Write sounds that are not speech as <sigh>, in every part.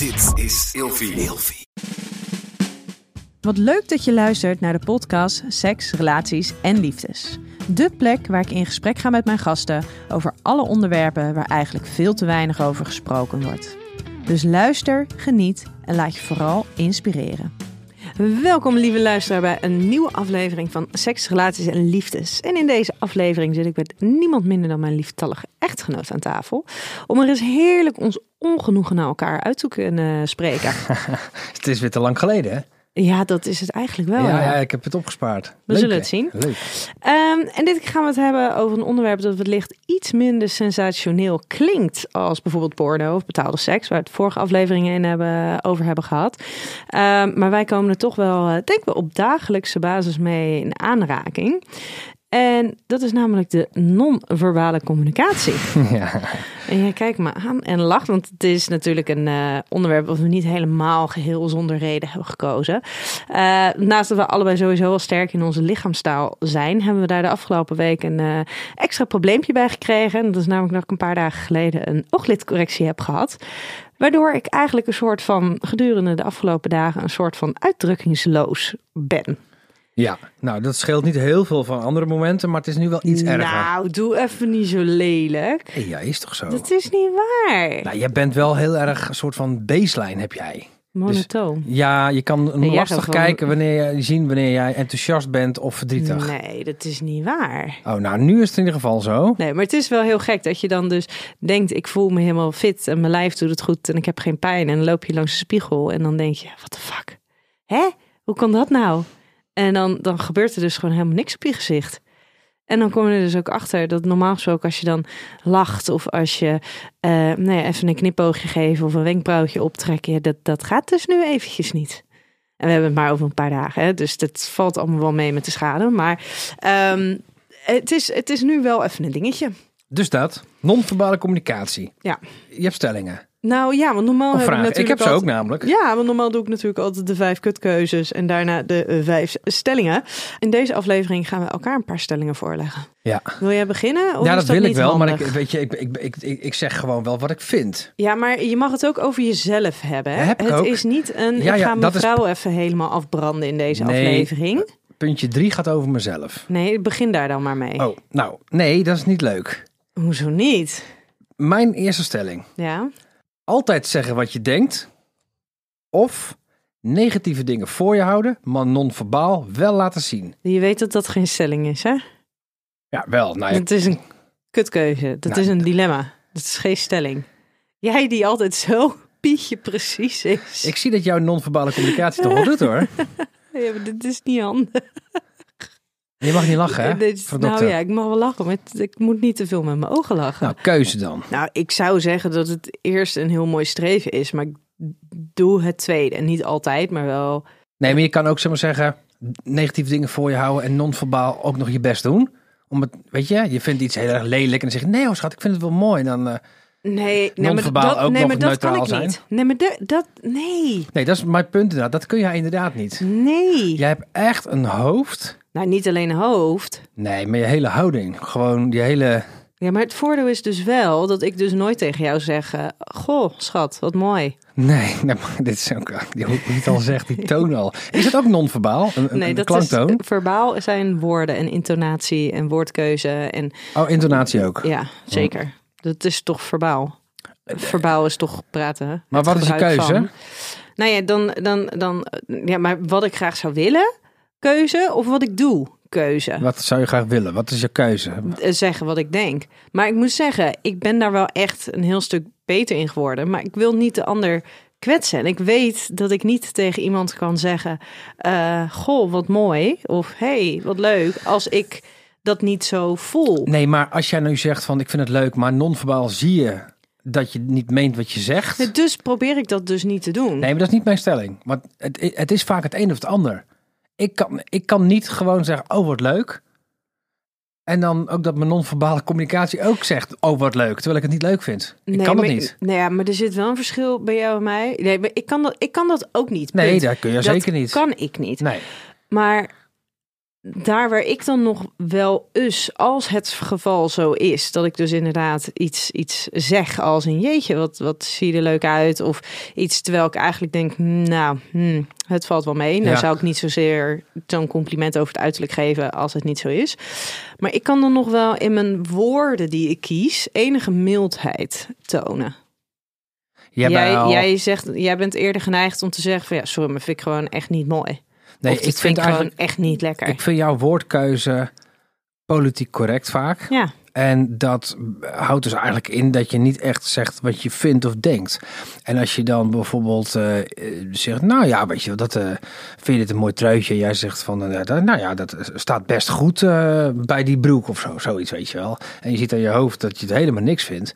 Dit is Ilfie. Wat leuk dat je luistert naar de podcast Seks, Relaties en Liefdes. De plek waar ik in gesprek ga met mijn gasten over alle onderwerpen waar eigenlijk veel te weinig over gesproken wordt. Dus luister, geniet en laat je vooral inspireren. Welkom lieve luisteraar bij een nieuwe aflevering van Seks, Relaties en Liefdes. En in deze aflevering zit ik met niemand minder dan mijn lieftallige echtgenoot aan tafel. Om er eens heerlijk ons ongenoegen naar elkaar uit te kunnen spreken. <laughs> Het is weer te lang geleden, hè? Ja, dat is het eigenlijk wel. ja, ja, ik heb het opgespaard. We zullen het zien. Leuk. Ehm, en dit keer gaan we het hebben over een onderwerp dat wellicht iets minder sensationeel klinkt als bijvoorbeeld porno of betaalde seks, waar we het vorige afleveringen in hebben, over hebben gehad. Ehm, maar wij komen er toch wel, eh, denk ik, op dagelijkse basis mee in aanraking. En dat is namelijk de non-verbale communicatie. <laughs> Ja. En jij kijkt me aan en lacht, want het is natuurlijk een eh, onderwerp wat we niet helemaal geheel zonder reden hebben gekozen. Eh, naast dat we allebei sowieso wel sterk in onze lichaamstaal zijn, hebben we daar de afgelopen week een eh, extra probleempje bij gekregen. En dat is namelijk dat ik een paar dagen geleden een ooglidcorrectie heb gehad. Waardoor ik eigenlijk een soort van gedurende de afgelopen dagen een soort van uitdrukkingsloos ben. Ja, nou dat scheelt niet heel veel van andere momenten, maar het is nu wel iets erger. Nou, doe even niet zo lelijk. Hey, ja, is toch zo? Dat is niet waar. Nou, jij bent wel heel erg een soort van baseline heb jij. Monotoon. Ja, je kan lastig kijken wanneer je zien wanneer jij enthousiast bent of verdrietig. Nee, dat is niet waar. Oh, nou nu is het in ieder geval zo. Nee, maar het is wel heel gek dat je dan dus denkt: ik voel me helemaal fit en mijn lijf doet het goed en ik heb geen pijn. En dan loop je langs de spiegel en dan denk je: wat de fuck? Hè? Hoe kan dat nou? En dan, dan gebeurt er dus gewoon helemaal niks op je gezicht. En dan kom je er dus ook achter dat normaal gesproken als je dan lacht of als je eh, nou ja, even een knipoogje geeft of een wenkbrauwtje optrekken, dat, dat gaat dus nu eventjes niet. En we hebben het maar over een paar dagen, hè? dus dat valt allemaal wel mee met de schade. Maar ehm, het, is, het is nu wel even een dingetje. Dus dat, non-verbale communicatie. Ja. Je hebt stellingen. Nou ja, want normaal heb ik vragen. Ik natuurlijk heb ze ook namelijk. Ja, want normaal doe ik natuurlijk altijd de vijf kutkeuzes en daarna de eh, vijf stellingen. In deze aflevering gaan we elkaar een paar stellingen voorleggen. Ja. Wil jij beginnen? Of Ja, is dat wil ik wel, maar ik, weet je, ik, ik, ik, ik, zeg gewoon wel wat ik vind. Ja, maar je mag het ook over jezelf hebben. Hè? Ja, heb ik het ook. is niet een. Ja, ik ja, ga dat is- mevrouw even helemaal afbranden in deze Nee. aflevering. Puntje drie gaat over mezelf. Nee, begin daar dan maar mee. Oh, nou, nee, dat is niet leuk. Hoezo niet? Mijn eerste stelling. Ja. Altijd zeggen wat je denkt. Of negatieve dingen voor je houden, maar non-verbaal wel laten zien. Je weet dat dat geen stelling is, hè? Ja, wel. Nou ja, Het is een kutkeuze. Dat Nou, is een dilemma. Dat is geen stelling. Jij die altijd zo <laughs> pietje precies is. ik zie dat jouw non-verbale communicatie toch wel doet hoor. <laughs> Ja, maar dit is niet handig. Je mag niet lachen, hè? Dit Voor nou ja, ik mag wel lachen, maar het- ik moet niet te veel met mijn ogen lachen. Nou, keuze dan. Nou, ik zou zeggen dat het eerst een heel mooi streven is, maar ik doe het tweede. En niet altijd, maar wel. Nee, maar je kan ook zeg maar zeggen, negatieve dingen voor je houden en non-verbaal ook nog je best doen. Om het, weet je, je vindt iets heel erg lelijk en dan zeg je, nee hoor schat, ik vind het wel mooi. En dan, eh, Nee, nee maar dat, ook nee, maar dat kan ik niet. Nee, maar de- dat. Nee. nee, dat is mijn punt inderdaad. Dat kun jij inderdaad niet. Nee. Jij hebt echt een hoofd. Nou, niet alleen een hoofd. Nee, maar je hele houding. Gewoon je hele... Ja, maar het voordeel is dus wel dat ik dus nooit tegen jou zeg: eh, Goh, schat, wat mooi. Nee, <laughs> nee maar dit is ook... Hoe hoe je het al zegt, die <laughs> toon al. Is het ook non-verbaal? Een, een, Nee, een dat klanktoon? is verbaal zijn woorden en intonatie en woordkeuze en Oh, intonatie ook. ja, zeker. Dat is toch verbaal. Verbaal is toch praten. hè? Maar wat is je keuze? van. Nou ja, dan, dan, dan, ja, maar wat ik graag zou willen, keuze, of wat ik doe, keuze. Wat zou je graag willen? Wat is je keuze? Eh, Zeggen wat ik denk. Maar ik moet zeggen, ik ben daar wel echt een heel stuk beter in geworden. Maar ik wil niet de ander kwetsen. En ik weet dat ik niet tegen iemand kan zeggen: eh, Goh, wat mooi. Of hey, wat leuk. Als ik dat niet zo voel. Nee, maar als jij nu zegt van ik vind het leuk, maar non-verbaal zie je dat je niet meent wat je zegt. Dus probeer ik dat dus niet te doen. Nee, maar dat is niet mijn stelling. Want het, het is vaak het een of het ander. Ik kan, ik kan niet gewoon zeggen, oh wat leuk. En dan ook dat mijn non-verbale communicatie ook zegt, oh wat leuk. Terwijl ik het niet leuk vind. Ik kan maar, het niet. Nee, ja, maar er zit wel een verschil bij jou en mij. Nee, maar ik kan dat, ik kan dat ook niet. Nee, dat kun je dat zeker niet. kan ik niet. Nee. Maar daar waar ik dan nog wel eens, als het geval zo is, dat ik dus inderdaad iets, iets zeg als een jeetje, wat, wat zie je er leuk uit? Of iets terwijl ik eigenlijk denk, nou, hmm, het valt wel mee. Nou Ja. zou ik niet zozeer zo'n compliment over het uiterlijk geven als het niet zo is. Maar ik kan dan nog wel in mijn woorden die ik kies enige mildheid tonen. Jij, Jij, al- jij, zegt, jij bent eerder geneigd om te zeggen van ja, sorry, maar vind ik gewoon echt niet mooi. Nee, ik vind vind ik gewoon eigenlijk, echt niet lekker. ik vind jouw woordkeuze politiek correct vaak. ja, En dat houdt dus eigenlijk in dat je niet echt zegt wat je vindt of denkt. En als je dan bijvoorbeeld eh, eh, zegt, nou ja, weet je, wel, dat, eh, vind je dit een mooi truitje? Jij zegt van, dat- nou ja, dat staat best goed bij die broek of zo, zoiets, weet je wel. En je ziet aan je hoofd dat je het helemaal niks vindt.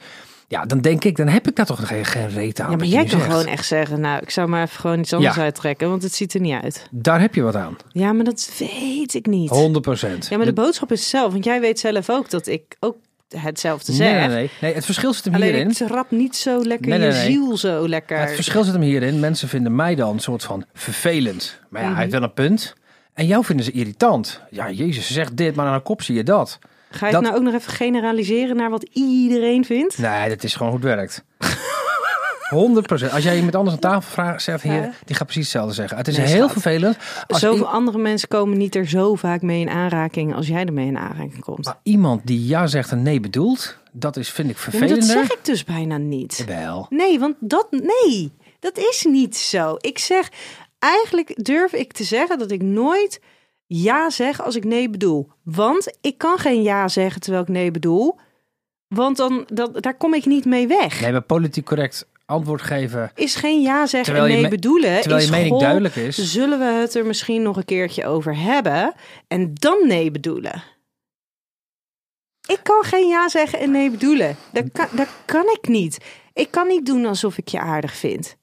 Ja, dan denk ik, dan heb ik daar toch geen, geen reet aan. ja maar jij kan zegt. gewoon echt zeggen, nou, ik zou maar even gewoon iets anders Ja. uittrekken, want het ziet er niet uit. Daar heb je wat aan. Ja, maar dat weet ik niet. 100 procent. Ja, maar de boodschap is zelf, want jij weet zelf ook dat ik ook hetzelfde zeg. nee, nee, nee. Het verschil zit hem Alleen hierin. ik trap niet zo lekker Nee, nee, je ziel zo lekker. Het verschil zit hem hierin. Mensen vinden mij dan een soort van vervelend. Maar ja, hij heeft Mhm. wel een punt. En jou vinden ze irritant. Ja, jezus, ze zegt dit, maar aan de kop zie je dat. Ga je dat- het nou ook nog even generaliseren naar wat iedereen vindt? Nee, dat is gewoon hoe het werkt. 100% Als jij iemand anders aan tafel vraagt, zegt hier, Ja. die gaat precies hetzelfde zeggen. Het is Nee, heel vervelend. Als Zoveel i- andere mensen komen niet er zo vaak mee in aanraking als jij ermee in aanraking komt. maar iemand die ja zegt en nee bedoelt, dat is, vind ik Ja, vervelender. dat zeg ik dus bijna niet. Wel. Nee, want dat, nee, dat is niet zo. Ik zeg, eigenlijk durf ik te zeggen dat ik nooit ja zeg als ik nee bedoel. Want ik kan geen ja zeggen terwijl ik nee bedoel. Want dan, dat, daar kom ik niet mee weg. Nee, maar politiek correct antwoord geven, Is geen ja zeggen Terwijl en je nee bedoelen. terwijl is je mening duidelijk is. Zullen we het er misschien nog een keertje over hebben en dan nee bedoelen? Ik kan geen ja zeggen en nee bedoelen. Dat kan, dat kan ik niet. Ik kan niet doen alsof ik je aardig vind.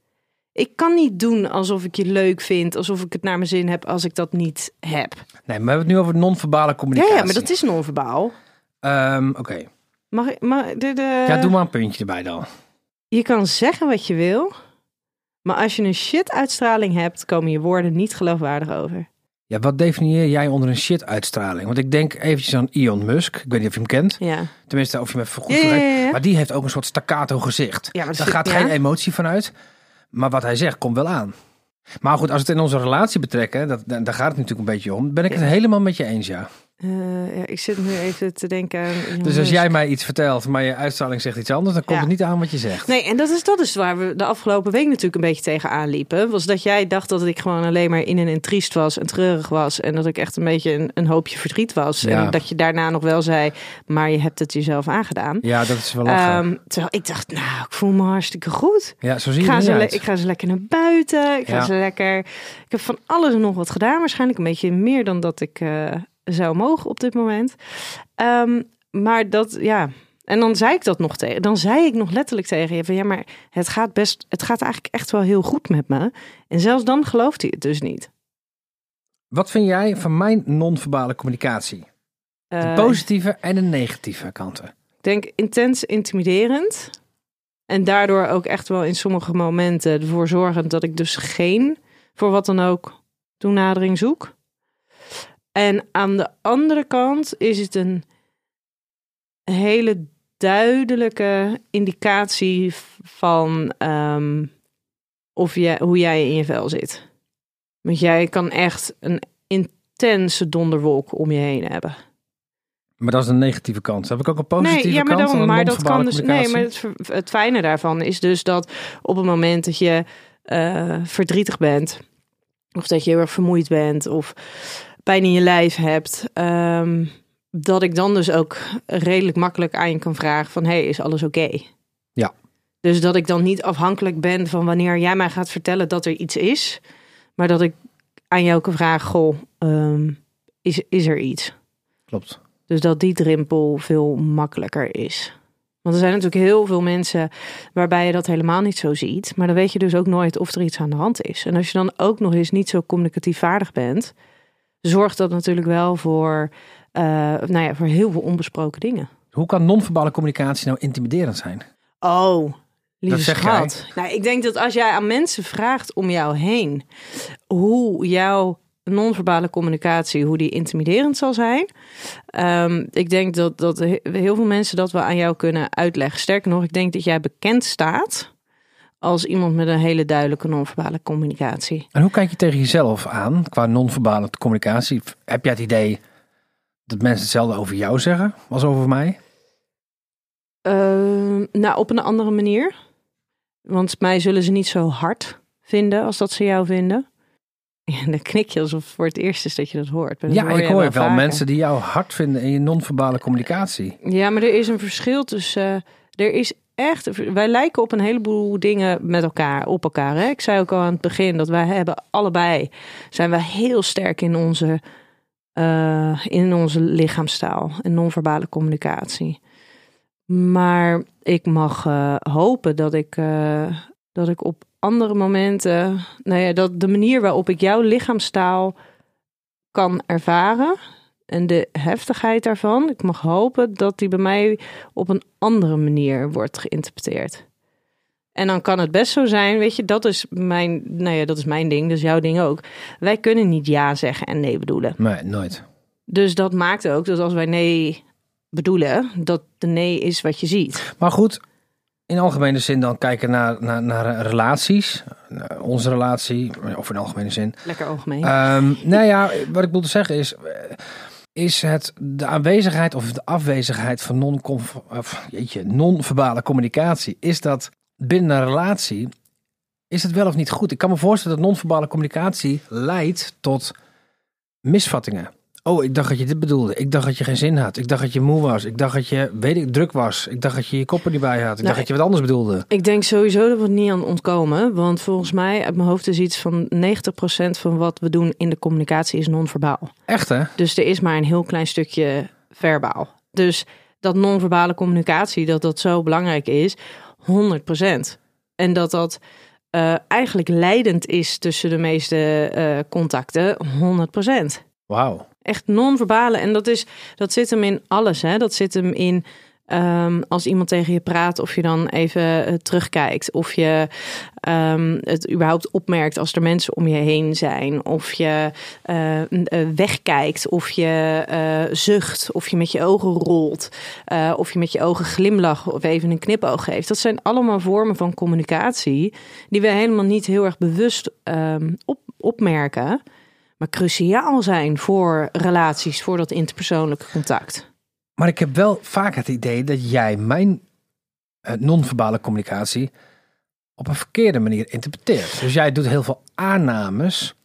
Ik kan niet doen alsof ik je leuk vind, alsof ik het naar mijn zin heb als ik dat niet heb. Nee, maar we hebben het nu over non-verbale communicatie. ja, maar dat is non-verbaal. Ehm, Oké. Mag, ik- mag, de, de, Ja, doe maar een puntje erbij dan. Je kan zeggen wat je wil, maar als je een shit-uitstraling hebt, komen je woorden niet geloofwaardig over. Ja, wat definieer jij onder een shit-uitstraling? Want ik denk eventjes aan Elon Musk. Ik weet niet of je hem kent. Ja, Tenminste, of je hem even goed Ja, ja. Maar die heeft ook een soort staccato gezicht. Ja, maar Daar gaat geen emotie van uit. Maar wat hij zegt, komt wel aan. Maar goed, als we het in onze relatie betrekken, dat, dan- daar gaat het natuurlijk een beetje om. Ben ik het helemaal met je eens, ja. Eh, ja, ik zit nu even te denken aan. Dus als jij mij iets vertelt, maar je uitstraling zegt iets anders, dan komt Ja. het niet aan wat je zegt. Nee, en dat is, dat is waar we de afgelopen week natuurlijk een beetje tegenaan liepen. Was dat jij dacht dat ik gewoon alleen maar in en in triest was en treurig was. En dat ik echt een beetje een, een hoopje verdriet was. Ja. En dat je daarna nog wel zei, maar je hebt het jezelf aangedaan. Ja, dat is wel lachen. Ehm, terwijl ik dacht, nou, ik voel me hartstikke goed. ja, zo zie Ik je ga, er ze uit. ik ga ze lekker naar buiten. Ik ga ze lekker. Ik heb van alles en nog wat gedaan. Waarschijnlijk een beetje meer dan dat ik eh, zou mogen op dit moment. Ehm, maar dat, ja. En dan zei ik dat nog tegen. Dan zei ik nog letterlijk tegen je van ja, maar het gaat best. Het gaat eigenlijk echt wel heel goed met me. En zelfs dan gelooft hij het dus niet. Wat vind jij van mijn non-verbale communicatie? De Eh, positieve en de negatieve kanten. Ik denk intens intimiderend. En daardoor ook echt wel in sommige momenten ervoor zorgend dat ik dus geen, voor wat dan ook, toenadering zoek. En aan de andere kant is het een hele duidelijke indicatie van ehm, of je, hoe jij in je vel zit. Want jij kan echt een intense donderwolk om je heen hebben. Maar dat is een negatieve kant. Heb ik ook een positieve nee, ja, maar kant? dan, maar dat kan dus. Nee, maar het fijne daarvan is dus dat op het moment dat je eh, verdrietig bent, of dat je heel erg vermoeid bent, of pijn in je lijf hebt, ehm, dat ik dan dus ook redelijk makkelijk aan je kan vragen van, hey, is alles oké? Ja. Dus dat ik dan niet afhankelijk ben van wanneer jij mij gaat vertellen dat er iets is, maar dat ik aan jou kan vragen, goh, ehm, is, is er iets? Klopt. Dus dat die drempel veel makkelijker is. Want er zijn natuurlijk heel veel mensen waarbij je dat helemaal niet zo ziet. Maar dan weet je dus ook nooit of er iets aan de hand is. En als je dan ook nog eens niet zo communicatief vaardig bent, zorgt dat natuurlijk wel voor, eh, nou ja, voor heel veel onbesproken dingen. Hoe kan non-verbale communicatie nou intimiderend zijn? Oh, lieve Dat zeg schat. Nou, ik denk dat als jij aan mensen vraagt om jou heen hoe jouw non-verbale communicatie, hoe die intimiderend zal zijn. Ehm, ik denk dat, dat he- heel veel mensen dat wel aan jou kunnen uitleggen. Sterker nog, ik denk dat jij bekend staat als iemand met een hele duidelijke non-verbale communicatie. En hoe kijk je tegen jezelf aan qua non-verbale communicatie? Heb jij het idee dat mensen hetzelfde over jou zeggen als over mij? Ehm, nou, op een andere manier. Want mij zullen ze niet zo hard vinden als dat ze jou vinden. <laughs> Ja, dan knik je alsof het voor het eerst is dat je dat hoort. Ja, ik hoor wel mensen die jou hard vinden in je non-verbale communicatie. Ja, maar er is een verschil tussen. eh, er is echt. Wij lijken op een heleboel dingen met elkaar, op elkaar. Hè? Ik zei ook al aan het begin dat wij hebben allebei. zijn wij heel sterk in onze. eh, in onze lichaamstaal en non-verbale communicatie. Maar ik mag eh, hopen dat ik, eh, dat ik op andere momenten. Nou ja, dat de manier waarop ik jouw lichaamstaal kan ervaren en de heftigheid daarvan, ik mag hopen dat die bij mij op een andere manier wordt geïnterpreteerd. En dan kan het best zo zijn, weet je, dat is mijn, nou ja, dat is mijn ding, is jouw ding ook. Wij kunnen niet ja zeggen en nee bedoelen. Nee, nooit. Dus dat maakt ook dat als wij nee bedoelen, dat de nee is wat je ziet. Maar goed, in algemene zin dan kijken naar, naar, naar relaties. Onze relatie, of in algemene zin. Lekker algemeen. Ehm nou ja, wat ik wilde zeggen is... Is het de aanwezigheid of de afwezigheid van non non-verbale communicatie... Is dat binnen een relatie... Is het wel of niet goed? Ik kan me voorstellen dat non-verbale communicatie leidt tot misvattingen. Oh, ik dacht dat je dit bedoelde. Ik dacht dat je geen zin had. Ik dacht dat je moe was. Ik dacht dat je, weet ik, druk was. Ik dacht dat je je kop er niet bij had. Ik Nou, dacht dat je wat anders bedoelde. Ik denk sowieso dat we het niet aan ontkomen. Want volgens mij, uit mijn hoofd is iets van 90% van wat we doen in de communicatie is non-verbaal. Echt, hè? Dus er is maar een heel klein stukje verbaal. Dus dat non-verbale communicatie, dat dat zo belangrijk is, 100%. En dat dat eh, eigenlijk leidend is tussen de meeste eh, contacten, 100%. Wauw. Echt non-verbale. En dat, is, dat zit hem in alles. Hè? Dat zit hem in ehm, als iemand tegen je praat, of je dan even eh, terugkijkt. Of je ehm, het überhaupt opmerkt als er mensen om je heen zijn. Of je eh, eh, wegkijkt. Of je zucht. Of je met je ogen rolt. of je met je ogen glimlacht. Of even een knipoog geeft. Dat zijn allemaal vormen van communicatie. Die we helemaal niet heel erg bewust ehm, op, opmerken maar cruciaal zijn voor relaties, voor dat interpersoonlijke contact. Maar ik heb wel vaak het idee dat jij mijn eh, non-verbale communicatie op een verkeerde manier interpreteert. Dus jij doet heel veel aannames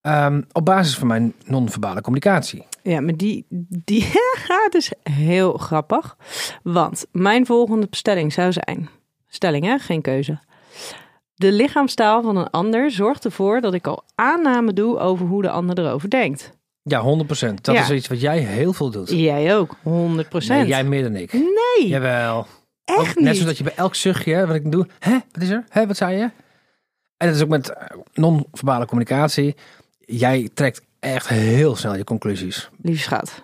ehm, op basis van mijn non-verbale communicatie. Ja, maar die, die <laughs> gaat dus heel grappig. Want mijn volgende stelling zou zijn: stelling, hè? geen keuze. De lichaamstaal van een ander zorgt ervoor dat ik al aanname doe over hoe de ander erover denkt. Ja, 100%. Dat Ja. is iets wat jij heel veel doet. Jij ook, 100% Nee, jij meer dan ik. Nee, Jawel. echt Ook niet. Net zoals dat je bij elk zuchtje, wat ik doe, hè, wat is er? Hè, wat zei je? En dat is ook met eh, non-verbale communicatie. Jij trekt echt heel snel je conclusies. Lieve schat,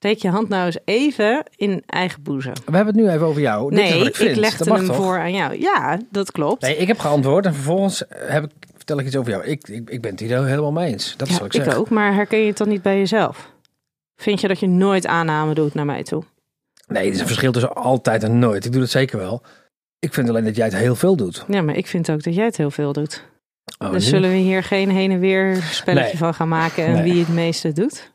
steek je hand nou eens even in eigen boezem. We hebben het nu even over jou. Dit is Nee, wat ik, vind. legde dat mag hem toch? voor aan jou. Ja, dat klopt. Nee, ik heb geantwoord en vervolgens heb ik, vertel ik iets over jou. Ik, ik, ik ben het hier helemaal mee eens. Dat is Ja, wat ik ik zeg. ook, maar herken je het dan niet bij jezelf? Vind je dat je nooit aanname doet naar mij toe? Nee, er is een verschil tussen altijd en nooit. Ik doe het zeker wel. Ik vind alleen dat jij het heel veel doet. Ja, maar ik vind ook dat jij het heel veel doet. Oh, dus zullen we hier geen heen en weer spelletje Nee. van gaan maken en Nee. wie het meeste doet?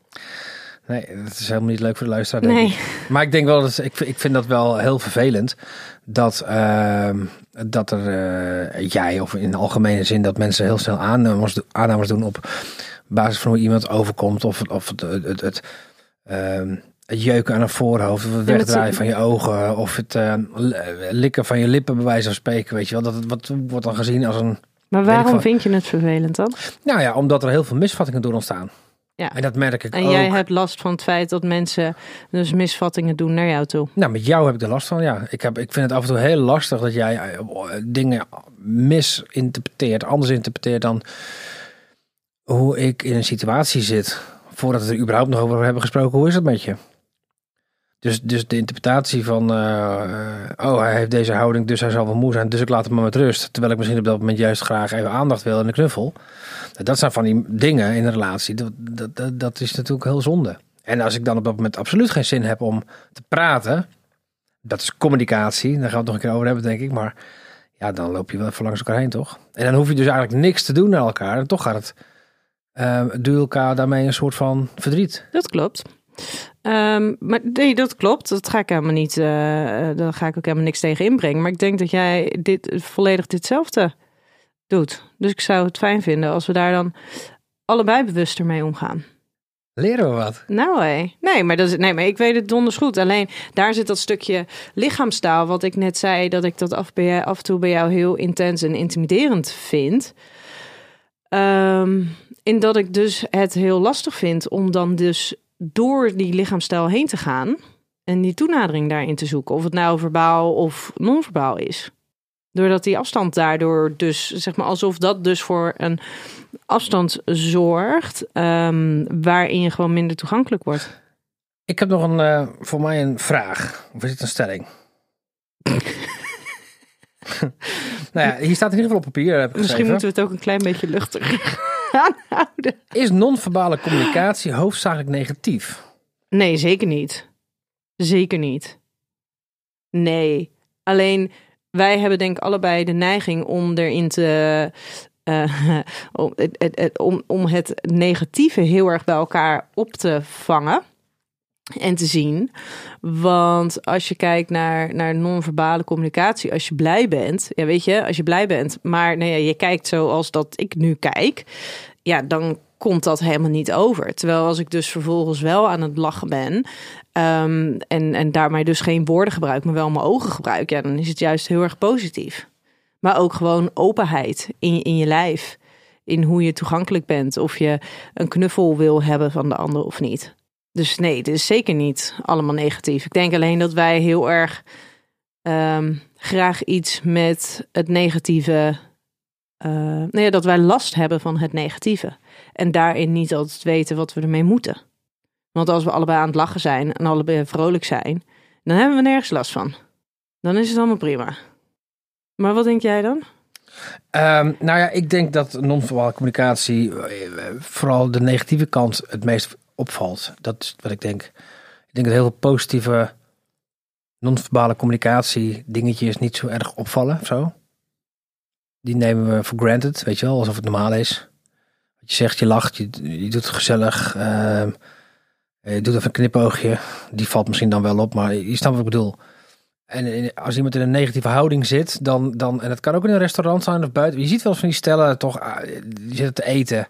Nee, dat is helemaal niet leuk voor de luisteraar. denk Nee. ik. Maar ik denk wel dat ik, vind- ik vind dat wel heel vervelend dat, ehm, dat er eh, jij of in algemene zin dat mensen heel snel aannames, aannames doen op basis van hoe iemand overkomt of, of het, het, het, het, ehm, het jeuken aan een voorhoofd, of het wegdraaien van je ogen of het ehm, likken van je lippen bij wijze van spreken, weet je wel. Dat het, wat wordt dan gezien als een, Maar waarom van- vind je het vervelend dan? nou ja, omdat er heel veel misvattingen door ontstaan. Ja. En dat merk ik En ook. jij hebt last van het feit dat mensen dus misvattingen doen naar jou toe. Nou, met jou heb ik er last van, ja. Ik, heb, ik vind het af en toe heel lastig dat jij eh, dingen misinterpreteert, anders interpreteert dan hoe ik in een situatie zit. Voordat we er überhaupt nog over hebben gesproken, hoe is het met je? Dus, dus de interpretatie van, eh, eh, oh, hij heeft deze houding, dus hij zal wel moe zijn, dus ik laat hem maar met rust. Terwijl ik misschien op dat moment juist graag even aandacht wil en een knuffel. Dat zijn van die dingen in een relatie, dat, dat, dat, is natuurlijk heel zonde. En als ik dan op dat moment absoluut geen zin heb om te praten, dat is communicatie, daar gaan we het nog een keer over hebben, denk ik. Maar ja, dan loop je wel even langs elkaar heen, toch? En dan hoef je dus eigenlijk niks te doen naar elkaar. En toch gaat het, uh, doe je elkaar daarmee een soort van verdriet. Dat klopt. Ehm, maar nee, dat klopt. Dat ga ik helemaal niet. Uh, daar ga ik ook helemaal niks tegen inbrengen. Maar ik denk dat jij dit volledig ditzelfde doet. Dus ik zou het fijn vinden als we daar dan allebei bewuster mee omgaan. Leren we wat? Nou hé. Nee, maar dat is, nee, maar ik weet het donders goed. Alleen daar zit dat stukje lichaamstaal, wat ik net zei, dat ik dat af, bij, af en toe bij jou heel intens en intimiderend vind. Um, in dat ik dus het heel lastig vind om dan dus door die lichaamstaal heen te gaan en die toenadering daarin te zoeken. Of het nou verbaal of non-verbaal is. Doordat die afstand daardoor dus, zeg maar, alsof dat dus voor een afstand zorgt, um, waarin je gewoon minder toegankelijk wordt. Ik heb nog een, uh, voor mij een vraag. Of is het een stelling? <laughs> nou ja, hier staat in ieder geval op papier. Heb ik Misschien moeten we het ook een klein beetje luchtig <laughs> aanhouden. Is non-verbale communicatie hoofdzakelijk negatief? Nee, zeker niet. Zeker niet. Nee. Alleen wij hebben denk ik allebei de neiging om erin te. Uh, <laughs> om, het, om, het negatieve heel erg bij elkaar op te vangen en te zien. Want als je kijkt naar, naar non-verbale communicatie, als je blij bent, ja, weet je, als je blij bent, maar nee, je kijkt zoals dat ik nu kijk, ja, dan komt dat helemaal niet over. Terwijl als ik dus vervolgens wel aan het lachen ben um, en, en daarmee dus geen woorden gebruik, maar wel mijn ogen gebruik, ja, dan is het juist heel erg positief. Maar ook gewoon openheid in, in je lijf. In hoe je toegankelijk bent. Of je een knuffel wil hebben van de ander of niet. Dus nee, het is zeker niet allemaal negatief. Ik denk alleen dat wij heel erg um, graag iets met het negatieve. Uh, nee, dat wij last hebben van het negatieve. En daarin niet altijd weten wat we ermee moeten. Want als we allebei aan het lachen zijn en allebei vrolijk zijn, dan hebben we nergens last van. Dan is het allemaal prima. Maar wat denk jij dan? Um, nou ja, ik denk dat non-verbale communicatie, eh, vooral de negatieve kant, het meest opvalt. Dat is wat ik denk. Ik denk dat heel veel positieve non-verbale communicatie dingetjes niet zo erg opvallen of zo. Die nemen we voor granted, weet je wel, alsof het normaal is. Wat je zegt, je lacht, je, doet het gezellig. Uh, je doet even een knipoogje. Die valt misschien dan wel op, maar je snapt wat ik bedoel. En als iemand in een negatieve houding zit, dan, dan en het kan ook in een restaurant zijn of buiten. Je ziet wel eens van die stellen toch, ah, die zitten te eten.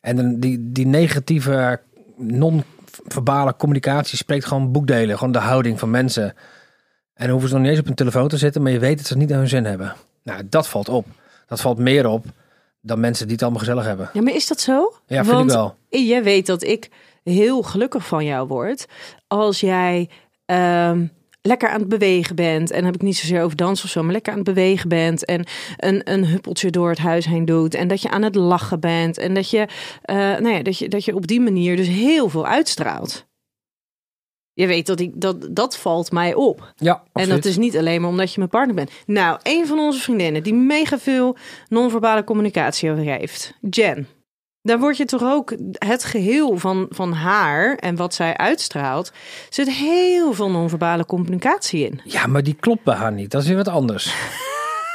En dan die, die negatieve non-verbale communicatie spreekt gewoon boekdelen. Gewoon de houding van mensen. En dan hoeven ze nog niet eens op hun telefoon te zitten, maar je weet dat ze het niet aan hun zin hebben. Nou, dat valt op. Dat valt meer op dan mensen die het allemaal gezellig hebben. Ja, maar is dat zo? Ja, vind ik wel. Jij weet dat ik heel gelukkig van jou word als jij ehm, lekker aan het bewegen bent. En dan heb ik niet zozeer over dansen of zo, maar lekker aan het bewegen bent. En een, een huppeltje door het huis heen doet. En dat je aan het lachen bent. En dat je, uh, nou ja, dat je, dat je op die manier dus heel veel uitstraalt. Je weet dat ik dat dat valt mij op. Ja, absoluut. en dat is niet alleen maar omdat je mijn partner bent. Nou, een van onze vriendinnen die mega veel non-verbale communicatie over heeft, Jen. Daar word je toch ook het geheel van, van haar en wat zij uitstraalt. zit heel veel non-verbale communicatie in. Ja, maar die klopt bij haar niet. Dat is weer wat anders.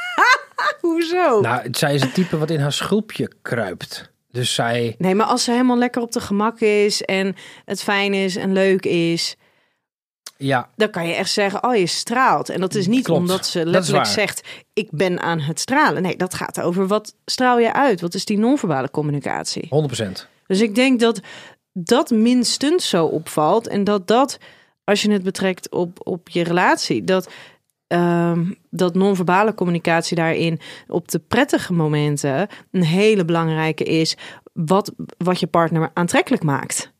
<laughs> Hoezo? Nou, zij is het type wat in haar schulpje kruipt. Dus zij. Nee, maar als ze helemaal lekker op de gemak is en het fijn is en leuk is. Ja. Dan kan je echt zeggen, oh je straalt. En dat is niet Klopt. omdat ze letterlijk zegt, ik ben aan het stralen. Nee, dat gaat over wat straal je uit? Wat is die non-verbale communicatie? 100%. Dus ik denk dat dat minstens zo opvalt. En dat dat, als je het betrekt op, op je relatie, dat, uh, dat non-verbale communicatie daarin op de prettige momenten een hele belangrijke is. Wat, wat je partner aantrekkelijk maakt.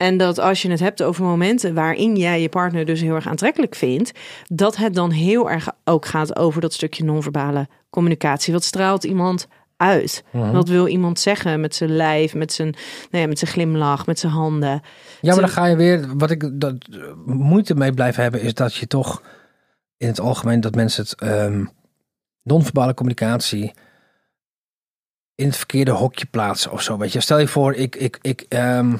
En dat als je het hebt over momenten waarin jij je partner dus heel erg aantrekkelijk vindt, dat het dan heel erg ook gaat over dat stukje non-verbale communicatie. Wat straalt iemand uit? Wat wil iemand zeggen met zijn lijf, met zijn, nou ja, met zijn glimlach, met zijn handen? Ja, maar dan ga je weer. Wat ik dat, moeite mee blijf hebben, is dat je toch in het algemeen dat mensen het ehm non-verbale communicatie in het verkeerde hokje plaatsen of zo. Weet je, stel je voor, ik, ik, ik, ehm,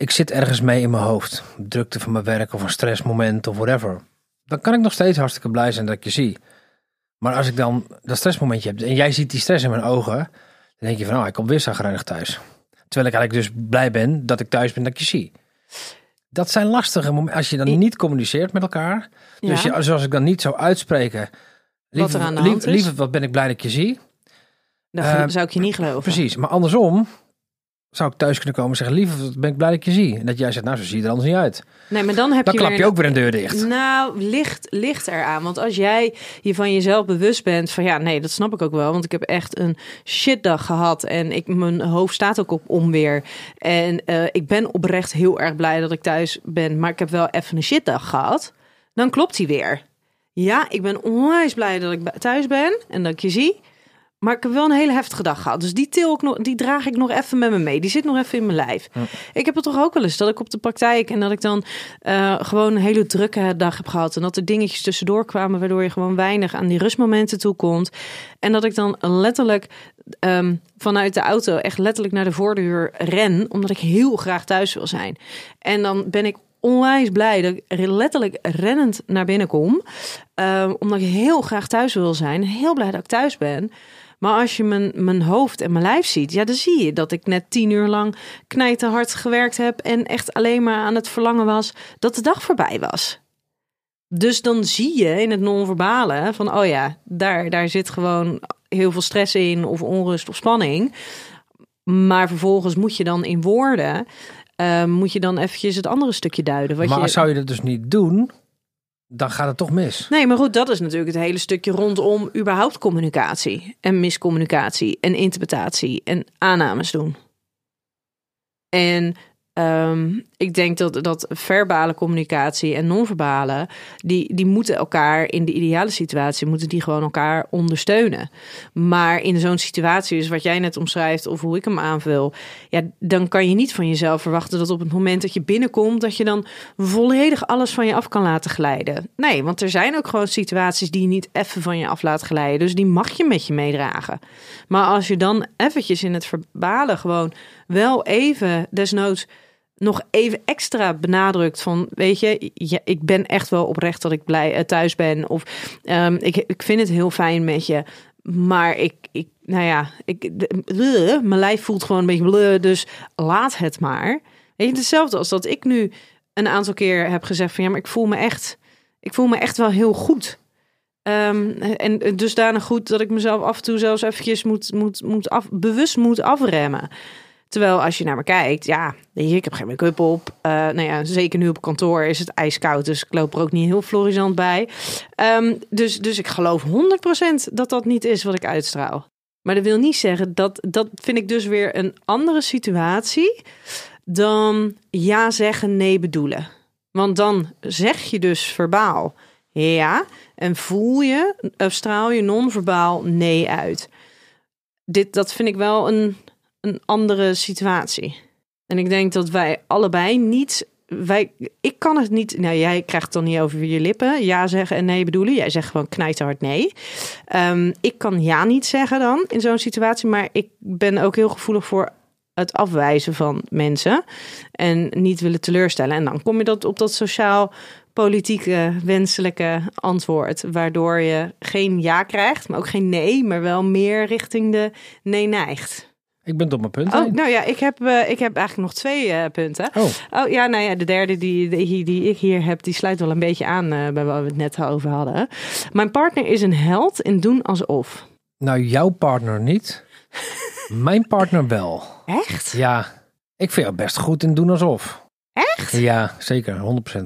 ik zit ergens mee in mijn hoofd, drukte van mijn werk of een stressmoment of whatever. Dan kan ik nog steeds hartstikke blij zijn dat ik je zie. Maar als ik dan dat stressmomentje heb en jij ziet die stress in mijn ogen, dan denk je van, oh, ik kom weer zagrijnig thuis. Terwijl ik eigenlijk dus blij ben dat ik thuis ben dat ik je zie. Dat zijn lastige momenten als je dan niet communiceert met elkaar. Dus Ja. je, zoals ik dan niet zou uitspreken. Lieve, er aan de lief- hand is. lieve, wat ben ik blij dat ik je zie. Dan Eh, zou ik je niet geloven. Precies, maar andersom zou ik thuis kunnen komen en zeggen: Lieve, wat ben ik blij dat ik je zie. En dat jij zegt: Nou, zo zie je er anders niet uit. Nee, maar dan heb Dan je klap weer je een- ook weer een deur dicht. Nou, ligt, ligt eraan. Want als jij je van jezelf bewust bent van ja, nee, dat snap ik ook wel. Want ik heb echt een shitdag gehad. En ik, mijn hoofd staat ook op onweer. En eh, ik ben oprecht heel erg blij dat ik thuis ben. Maar ik heb wel even een shitdag gehad. Dan klopt hij weer. Ja, ik ben onwijs blij dat ik thuis ben en dat ik je zie. Maar ik heb wel een hele heftige dag gehad. Dus die, til ik nog, die draag ik nog even met me mee. Die zit nog even in mijn lijf. Ik heb het toch ook wel eens dat ik op de praktijk en dat ik dan eh, gewoon een hele drukke dag heb gehad. En dat er dingetjes tussendoor kwamen waardoor je gewoon weinig aan die rustmomenten toe komt. En dat ik dan letterlijk ehm, vanuit de auto echt letterlijk naar de voordeur ren. Omdat ik heel graag thuis wil zijn. En dan ben ik onwijs blij dat ik letterlijk rennend naar binnen kom. Ehm, omdat ik heel graag thuis wil zijn. Heel blij dat ik thuis ben. Maar als je mijn, mijn hoofd en mijn lijf ziet, ja, dan zie je dat ik net tien uur lang knijterhard gewerkt heb en echt alleen maar aan het verlangen was dat de dag voorbij was. Dus dan zie je in het non-verbale van, oh ja, daar, daar zit gewoon heel veel stress in of onrust of spanning. Maar vervolgens moet je dan in woorden, eh, moet je dan eventjes het andere stukje duiden. Wat maar je... zou je dat dus niet doen, dan gaat het toch mis. Nee, maar goed, dat is natuurlijk het hele stukje rondom überhaupt communicatie en miscommunicatie en interpretatie en aannames doen. En ehm, ik denk dat, dat verbale communicatie en non-verbale, die, die moeten elkaar in de ideale situatie, moeten die gewoon elkaar ondersteunen. Maar in zo'n situatie, dus wat jij net omschrijft of hoe ik hem aanvul, ja, dan kan je niet van jezelf verwachten dat op het moment dat je binnenkomt, dat je dan volledig alles van je af kan laten glijden. Nee, want er zijn ook gewoon situaties die je niet even van je af laat glijden. Dus die mag je met je meedragen. Maar als je dan eventjes in het verbalen gewoon wel even, desnoods nog even extra benadrukt van, weet je, ik ben echt wel oprecht dat ik blij eh, thuis ben. Of ehm, ik, ik vind het heel fijn met je. Maar ik, ik nou ja, ik, mijn lijf voelt gewoon een beetje bleh, dus laat het maar. Weet je, hetzelfde als dat ik nu een aantal keer heb gezegd van, ja, maar ik voel me echt, ik voel me echt wel heel goed. Ehm, en dusdanig goed dat ik mezelf af en toe zelfs eventjes moet, moet, moet af, bewust moet afremmen. Terwijl als je naar me kijkt, ja, ik heb geen make-up op. Eh, nou ja, zeker nu op kantoor is het ijskoud, dus ik loop er ook niet heel florisant bij. Ehm, dus, dus ik geloof 100% dat dat niet is wat ik uitstraal. Maar dat wil niet zeggen dat, dat vind ik dus weer een andere situatie dan ja zeggen, nee bedoelen. Want dan zeg je dus verbaal ja en voel je, straal je non-verbaal nee uit. Dit, dat vind ik wel een, een andere situatie. En ik denk dat wij allebei niet. Wij, ik kan het niet. Nou, jij krijgt het dan niet over je lippen. Ja zeggen en nee bedoelen. Jij zegt gewoon knijterhard nee. Ehm, ik kan ja niet zeggen dan in zo'n situatie. Maar ik ben ook heel gevoelig voor het afwijzen van mensen. En niet willen teleurstellen. En dan kom je dat op dat sociaal politieke wenselijke antwoord. Waardoor je geen ja krijgt, maar ook geen nee. Maar wel meer richting de nee neigt. Ik ben tot mijn punt. Oh, heen. nou ja, ik heb, eh, ik heb eigenlijk nog twee eh, punten. Oh, Oh ja, nou ja, de derde die, die, die ik hier heb, die sluit wel een beetje aan eh, bij waar we het net over hadden. Mijn partner is een held in doen alsof. nou jouw partner niet. <laughs> Mijn partner wel. Echt? Ja, ik vind jou best goed in doen alsof. Echt? Ja, zeker, 100%.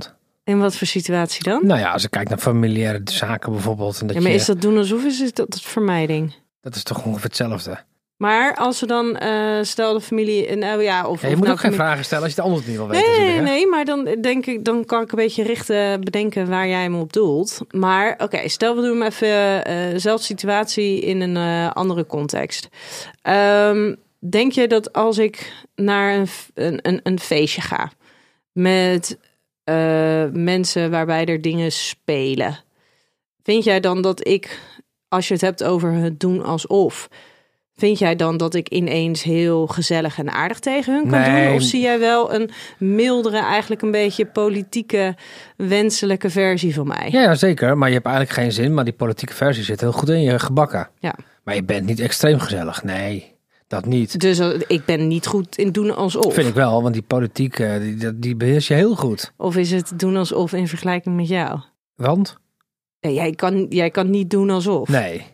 In wat voor situatie dan? Nou ja, als ik kijk naar familiaire zaken bijvoorbeeld. En dat Ja, maar je, is dat doen alsof is dat vermijding? dat is toch ongeveer hetzelfde. Maar als we dan, eh, stel de familie, nou ja, of... Ja, je of moet nou ook geen vragen stellen als je het anders niet wil weten. Nee, nee, nee, maar dan denk ik, dan kan ik een beetje richten, bedenken waar jij hem op doelt. Maar oké, stel we doen even eh zelfde situatie in een eh, andere context. Ehm, denk je dat als ik naar een, een, een, een feestje ga met eh, mensen waarbij er dingen spelen, vind jij dan dat ik, als je het hebt over het doen alsof, Vind jij dan dat ik ineens heel gezellig en aardig tegen hun kan Nee. doen? Of zie jij wel een mildere, eigenlijk een beetje politieke, wenselijke versie van mij? Ja, zeker. Maar je hebt eigenlijk geen zin. Maar die politieke versie zit heel goed in je gebakken. Ja. Maar je bent niet extreem gezellig. Nee, dat niet. Dus eh, ik ben niet goed in doen alsof. Vind ik wel, want die politiek, eh, die, die- beheers je heel goed. Of is het doen alsof in vergelijking met jou? Want? Jij, kan, jij kan niet doen alsof. Nee.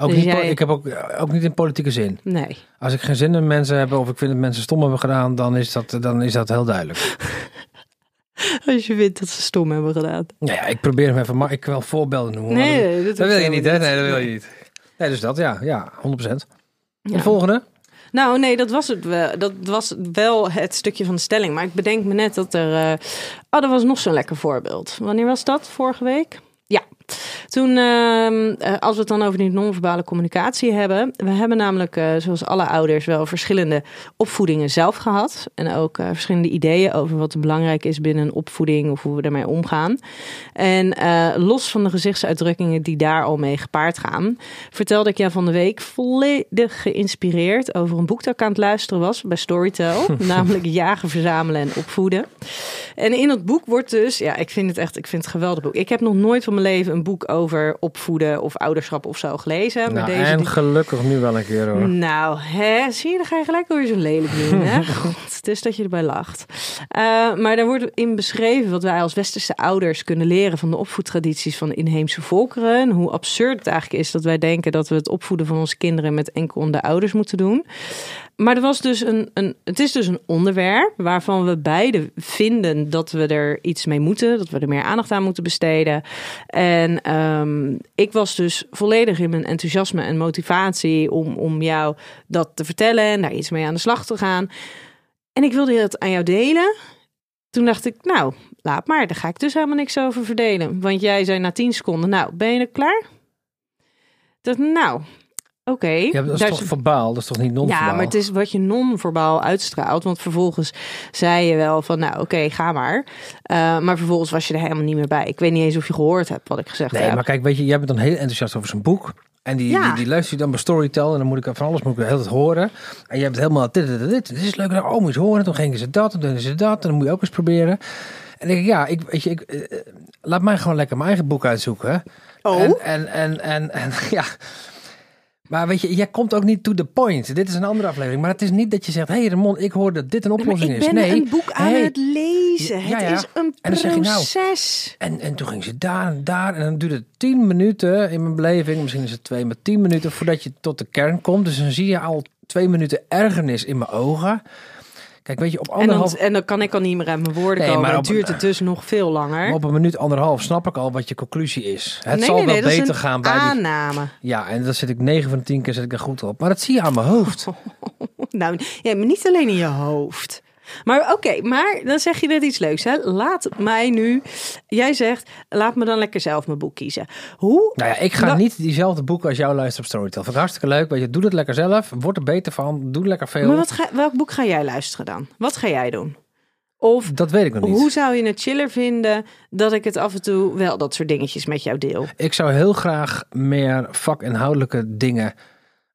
Ook Dus niet, jij- Ik heb ook, ook niet in politieke zin. Nee. Als ik geen zin in mensen heb of ik vind dat mensen stom hebben gedaan, dan is dat, dan is dat heel duidelijk. <laughs> Als je vindt dat ze stom hebben gedaan. Nou ja, ik probeer hem even, maar ik wil voorbeelden noemen. Nee, dat, dat, dat wil je niet, hè? Nee, dat wil je niet. Nee, dus dat, ja, ja, 100%. En Ja. de volgende? Nou, nee, dat was het wel. Dat was wel het stukje van de stelling. Maar ik bedenk me net dat er. eh Oh, er was nog zo'n lekker voorbeeld. Wanneer was dat? Vorige week? Ja. Toen, ehm, eh, als we het dan over die non-verbale communicatie hebben. We hebben namelijk, eh, zoals alle ouders, wel verschillende opvoedingen zelf gehad. En ook eh, verschillende ideeën over wat belangrijk is binnen een opvoeding of hoe we daarmee omgaan. En los van de gezichtsuitdrukkingen die daar al mee gepaard gaan, vertelde ik jou van de week volledig geïnspireerd over een boek dat ik aan het luisteren was bij Storytel. <laughs> namelijk Jagen, Verzamelen en Opvoeden. En in dat boek wordt dus, ja, ik vind het echt, ik vind het een geweldig boek. Ik heb nog nooit van mijn leven een boek over opvoeden of ouderschap of zo gelezen. Maar Nou, deze en die- gelukkig nu wel een keer hoor. nou, hè, zie je, dan ga je gelijk weer zo lelijk doen. Hè? <laughs> God, het is dat je erbij lacht. Eh, maar daar wordt in beschreven wat wij als westerse ouders kunnen leren van de opvoedtradities van de inheemse volkeren. En hoe absurd het eigenlijk is dat wij denken dat we het opvoeden van onze kinderen met enkel de ouders moeten doen. Maar er was dus een, een, het is dus een onderwerp waarvan we beide vinden dat we er iets mee moeten, dat we er meer aandacht aan moeten besteden. En ehm, ik was dus volledig in mijn enthousiasme en motivatie om, om jou dat te vertellen en daar iets mee aan de slag te gaan. En ik wilde het aan jou delen. Toen dacht ik, nou, laat maar, daar ga ik dus helemaal niks over verdelen. Want jij zei na 10 seconden, nou, ben je klaar? Dacht, nou, oké. Ja, dat is toch verbaal, dat is toch niet non-verbaal? ja, maar het is wat je non-verbaal uitstraalt. Want vervolgens zei je wel van, nou oké, ga maar. Eh, maar vervolgens was je er helemaal niet meer bij. Ik weet niet eens of je gehoord hebt wat ik gezegd Nee, heb. maar kijk, weet je, jij bent dan heel enthousiast over zijn boek. En die, Ja. die, die luister je dan bij Storytel. En dan moet ik van alles moet ik de hele tijd horen. En je hebt helemaal dit, dit, dit, dit. Is leuk. Nou, oh, moet je horen. Toen gingen ze dat. En toen ze dat. En dan moet je ook eens proberen. En denk ik, ja, ik, weet je, ik, eh, eh, laat mij gewoon lekker mijn eigen boek uitzoeken. Oh? En, en, en, en, en <laughs> ja. Maar weet je, jij komt ook niet to the point. Dit is een andere aflevering. Maar het is niet dat je zegt, hé hey Ramon, ik hoor dat dit een oplossing ik is. ben Nee, een boek aan hey, het lezen. Ja, Het ja. is een En dan zeg je nou, proces. En, en toen ging ze daar en daar. En dan duurde het tien minuten in mijn beleving. Misschien is het twee, maar tien minuten voordat je tot de kern komt. Dus dan zie je al twee minuten ergernis in mijn ogen. Kijk, weet je, op En dan, anderhalf... en dan kan ik al niet meer uit mijn woorden Nee, komen. maar Dan duurt het dus nog veel langer. op een minuut anderhalf snap ik al wat je conclusie is. Het nee, zal nee, wel nee, dat is beter gaan bij die... Ja, en dan zit ik 9 van de 10 keer zit ik er goed op. Maar dat zie je aan mijn hoofd. <laughs> Nou, ja, maar niet alleen in je hoofd. Maar oké, maar dan zeg je net iets leuks. Hè? Laat mij nu. Jij zegt, laat me dan lekker zelf mijn boek kiezen. Hoe? Nou ja, ik ga niet diezelfde boeken als jou luisteren op Storytel. Vind ik hartstikke leuk. Weet je, doe het lekker zelf. Word er beter van. Doe lekker veel. Maar wat ga, welk boek ga jij luisteren dan? Wat ga jij doen? Of Dat weet ik nog niet. hoe zou je het chiller vinden dat ik het af en toe wel dat soort dingetjes met jou deel? Ik zou heel graag meer vakinhoudelijke dingen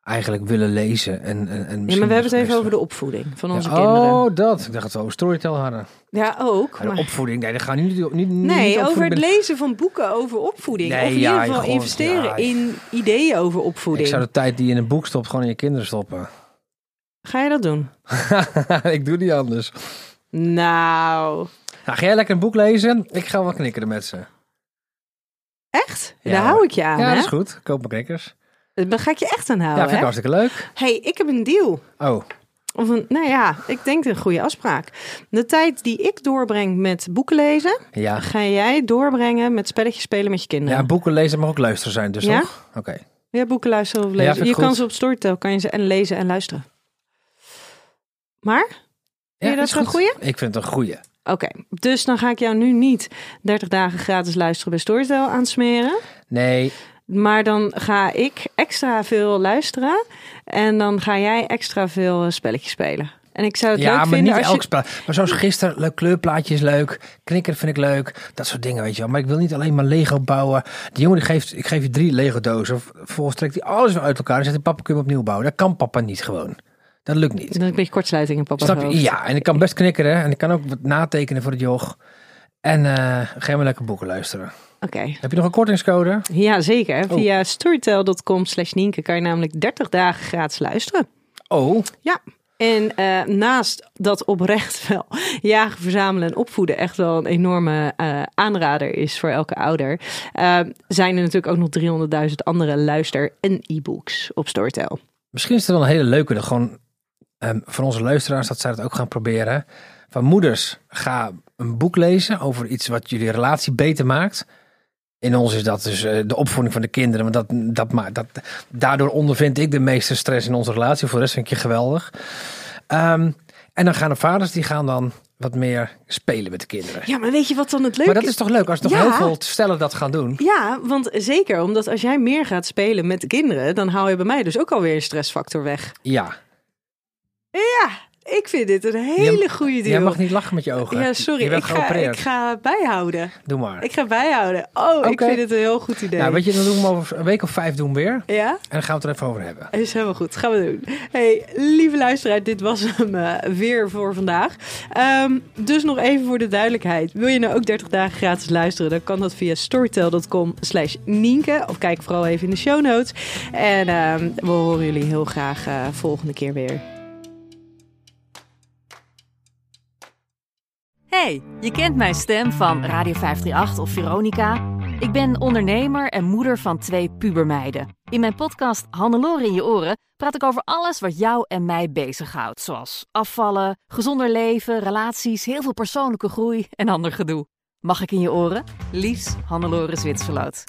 eigenlijk willen lezen. En, en, en Ja, maar we hebben het even over de opvoeding van onze Ja, kinderen. Oh, dat. Ik dacht dat we over Storytel hadden. Ja, ook. Maar de Maar... opvoeding, nee, dat gaan niet, niet, niet Nee, niet over het lezen van boeken over opvoeding. Nee, of in ja, ieder geval gewoon- investeren in ideeën over opvoeding. Ik zou de tijd die je in een boek stopt, gewoon in je kinderen stoppen. Ga je dat doen? <laughs> ik doe niet anders. Nou, Nou, ga jij lekker een boek lezen? Ik ga wel knikkeren met ze. echt? Ja, Daar hou ik je aan, ja, hè? dat is goed. Koop mijn knikkers. Daar ga ik je echt aan Ja, vind ik hè? hartstikke leuk. hey, ik heb een deal. Oh, Of een, nou ja, ik denk een goede afspraak. De tijd die ik doorbreng met boeken lezen, ja. ga jij doorbrengen met spelletjes spelen met je kinderen. Ja, boeken lezen mag ook luisteren zijn, dus Ja? toch? Oké. Ja, boeken luisteren of Ja, lezen. vind ik je kan goed. ze op Storytel kan je ze en lezen en luisteren. Maar? Vind je dat is zo'n goed. goeie? Ik vind het een goeie. Oké, dus dan ga ik jou nu niet 30 dagen gratis luisteren bij Storytel aansmeren. Nee, Maar dan ga ik extra veel luisteren. En dan ga jij extra veel eh, spelletjes spelen. En ik zou het ja, leuk maar vinden niet als elk je... spel. Maar zoals gisteren, leuk kleurplaatje is leuk. Knikker vind ik leuk. Dat soort dingen, weet je wel. Maar ik wil niet alleen maar Lego bouwen. Die jongen die geeft, ik geef je drie Lego dozen. Vervolgens trekt hij alles weer uit elkaar. En zegt hij, papa, kun je hem opnieuw bouwen? Dat kan papa niet gewoon. Dat lukt niet. Dan een beetje kortsluiting in papa's Snap je? Ja, en ik kan best knikkeren. En ik kan ook wat natekenen voor het joch. En eh ga maar lekker boeken luisteren. Oké. Heb je nog een kortingscode? Ja, zeker. Oh. Via storytel.com slash Nienke kan je namelijk 30 dagen gratis luisteren. Oh, Ja. En eh, naast dat oprecht <laughs> wel jagen, verzamelen en opvoeden echt wel een enorme eh, aanrader is voor elke ouder, eh, zijn er natuurlijk ook nog 300.000 andere luister- en e-books op Storytel. misschien is het wel een hele leuke. Dat gewoon ehm, voor onze luisteraars, dat zij dat ook gaan proberen. Van moeders, ga een boek lezen over iets wat jullie relatie beter maakt. In ons is dat dus eh, de opvoeding van de kinderen. Want dat, dat, maakt dat, daardoor ondervind ik de meeste stress in onze relatie. Voor de rest vind ik je geweldig. Ehm, en dan gaan de vaders, die gaan dan wat meer spelen met de kinderen. Ja, maar weet je wat dan het leuke Maar dat is toch leuk als toch Ja. heel veel stellen dat gaan doen. Ja, want zeker, omdat als jij meer gaat spelen met de kinderen, dan hou je bij mij dus ook alweer een stressfactor weg. Ja, Ja, ik vind dit een hele goede deal. jij mag niet lachen met je ogen. Ja, sorry, ik ga, ik ga bijhouden. Doe maar. Ik ga bijhouden. Oh, ik vind het een heel goed idee. Nou, weet je, dan doen we hem over een week of vijf doen we weer. Ja? En dan gaan we het er even over hebben. Is helemaal goed. Gaan we doen. Hey, lieve luisteraar, dit was hem eh, weer voor vandaag. Ehm, dus nog even voor de duidelijkheid. Wil je nou ook 30 dagen gratis luisteren? Dan kan dat via storytel.com slash Nienke. Of kijk vooral even in de show notes. En ehm, we horen jullie heel graag eh, volgende keer weer. Hey, je kent mijn stem van Radio 538 of Veronica. Ik ben ondernemer en moeder van twee pubermeiden. In mijn podcast Hannelore in je oren praat ik over alles wat jou en mij bezighoudt. Zoals afvallen, gezonder leven, relaties, heel veel persoonlijke groei en ander gedoe. Mag ik in je oren? Liefs, Hannelore Zwitserloot.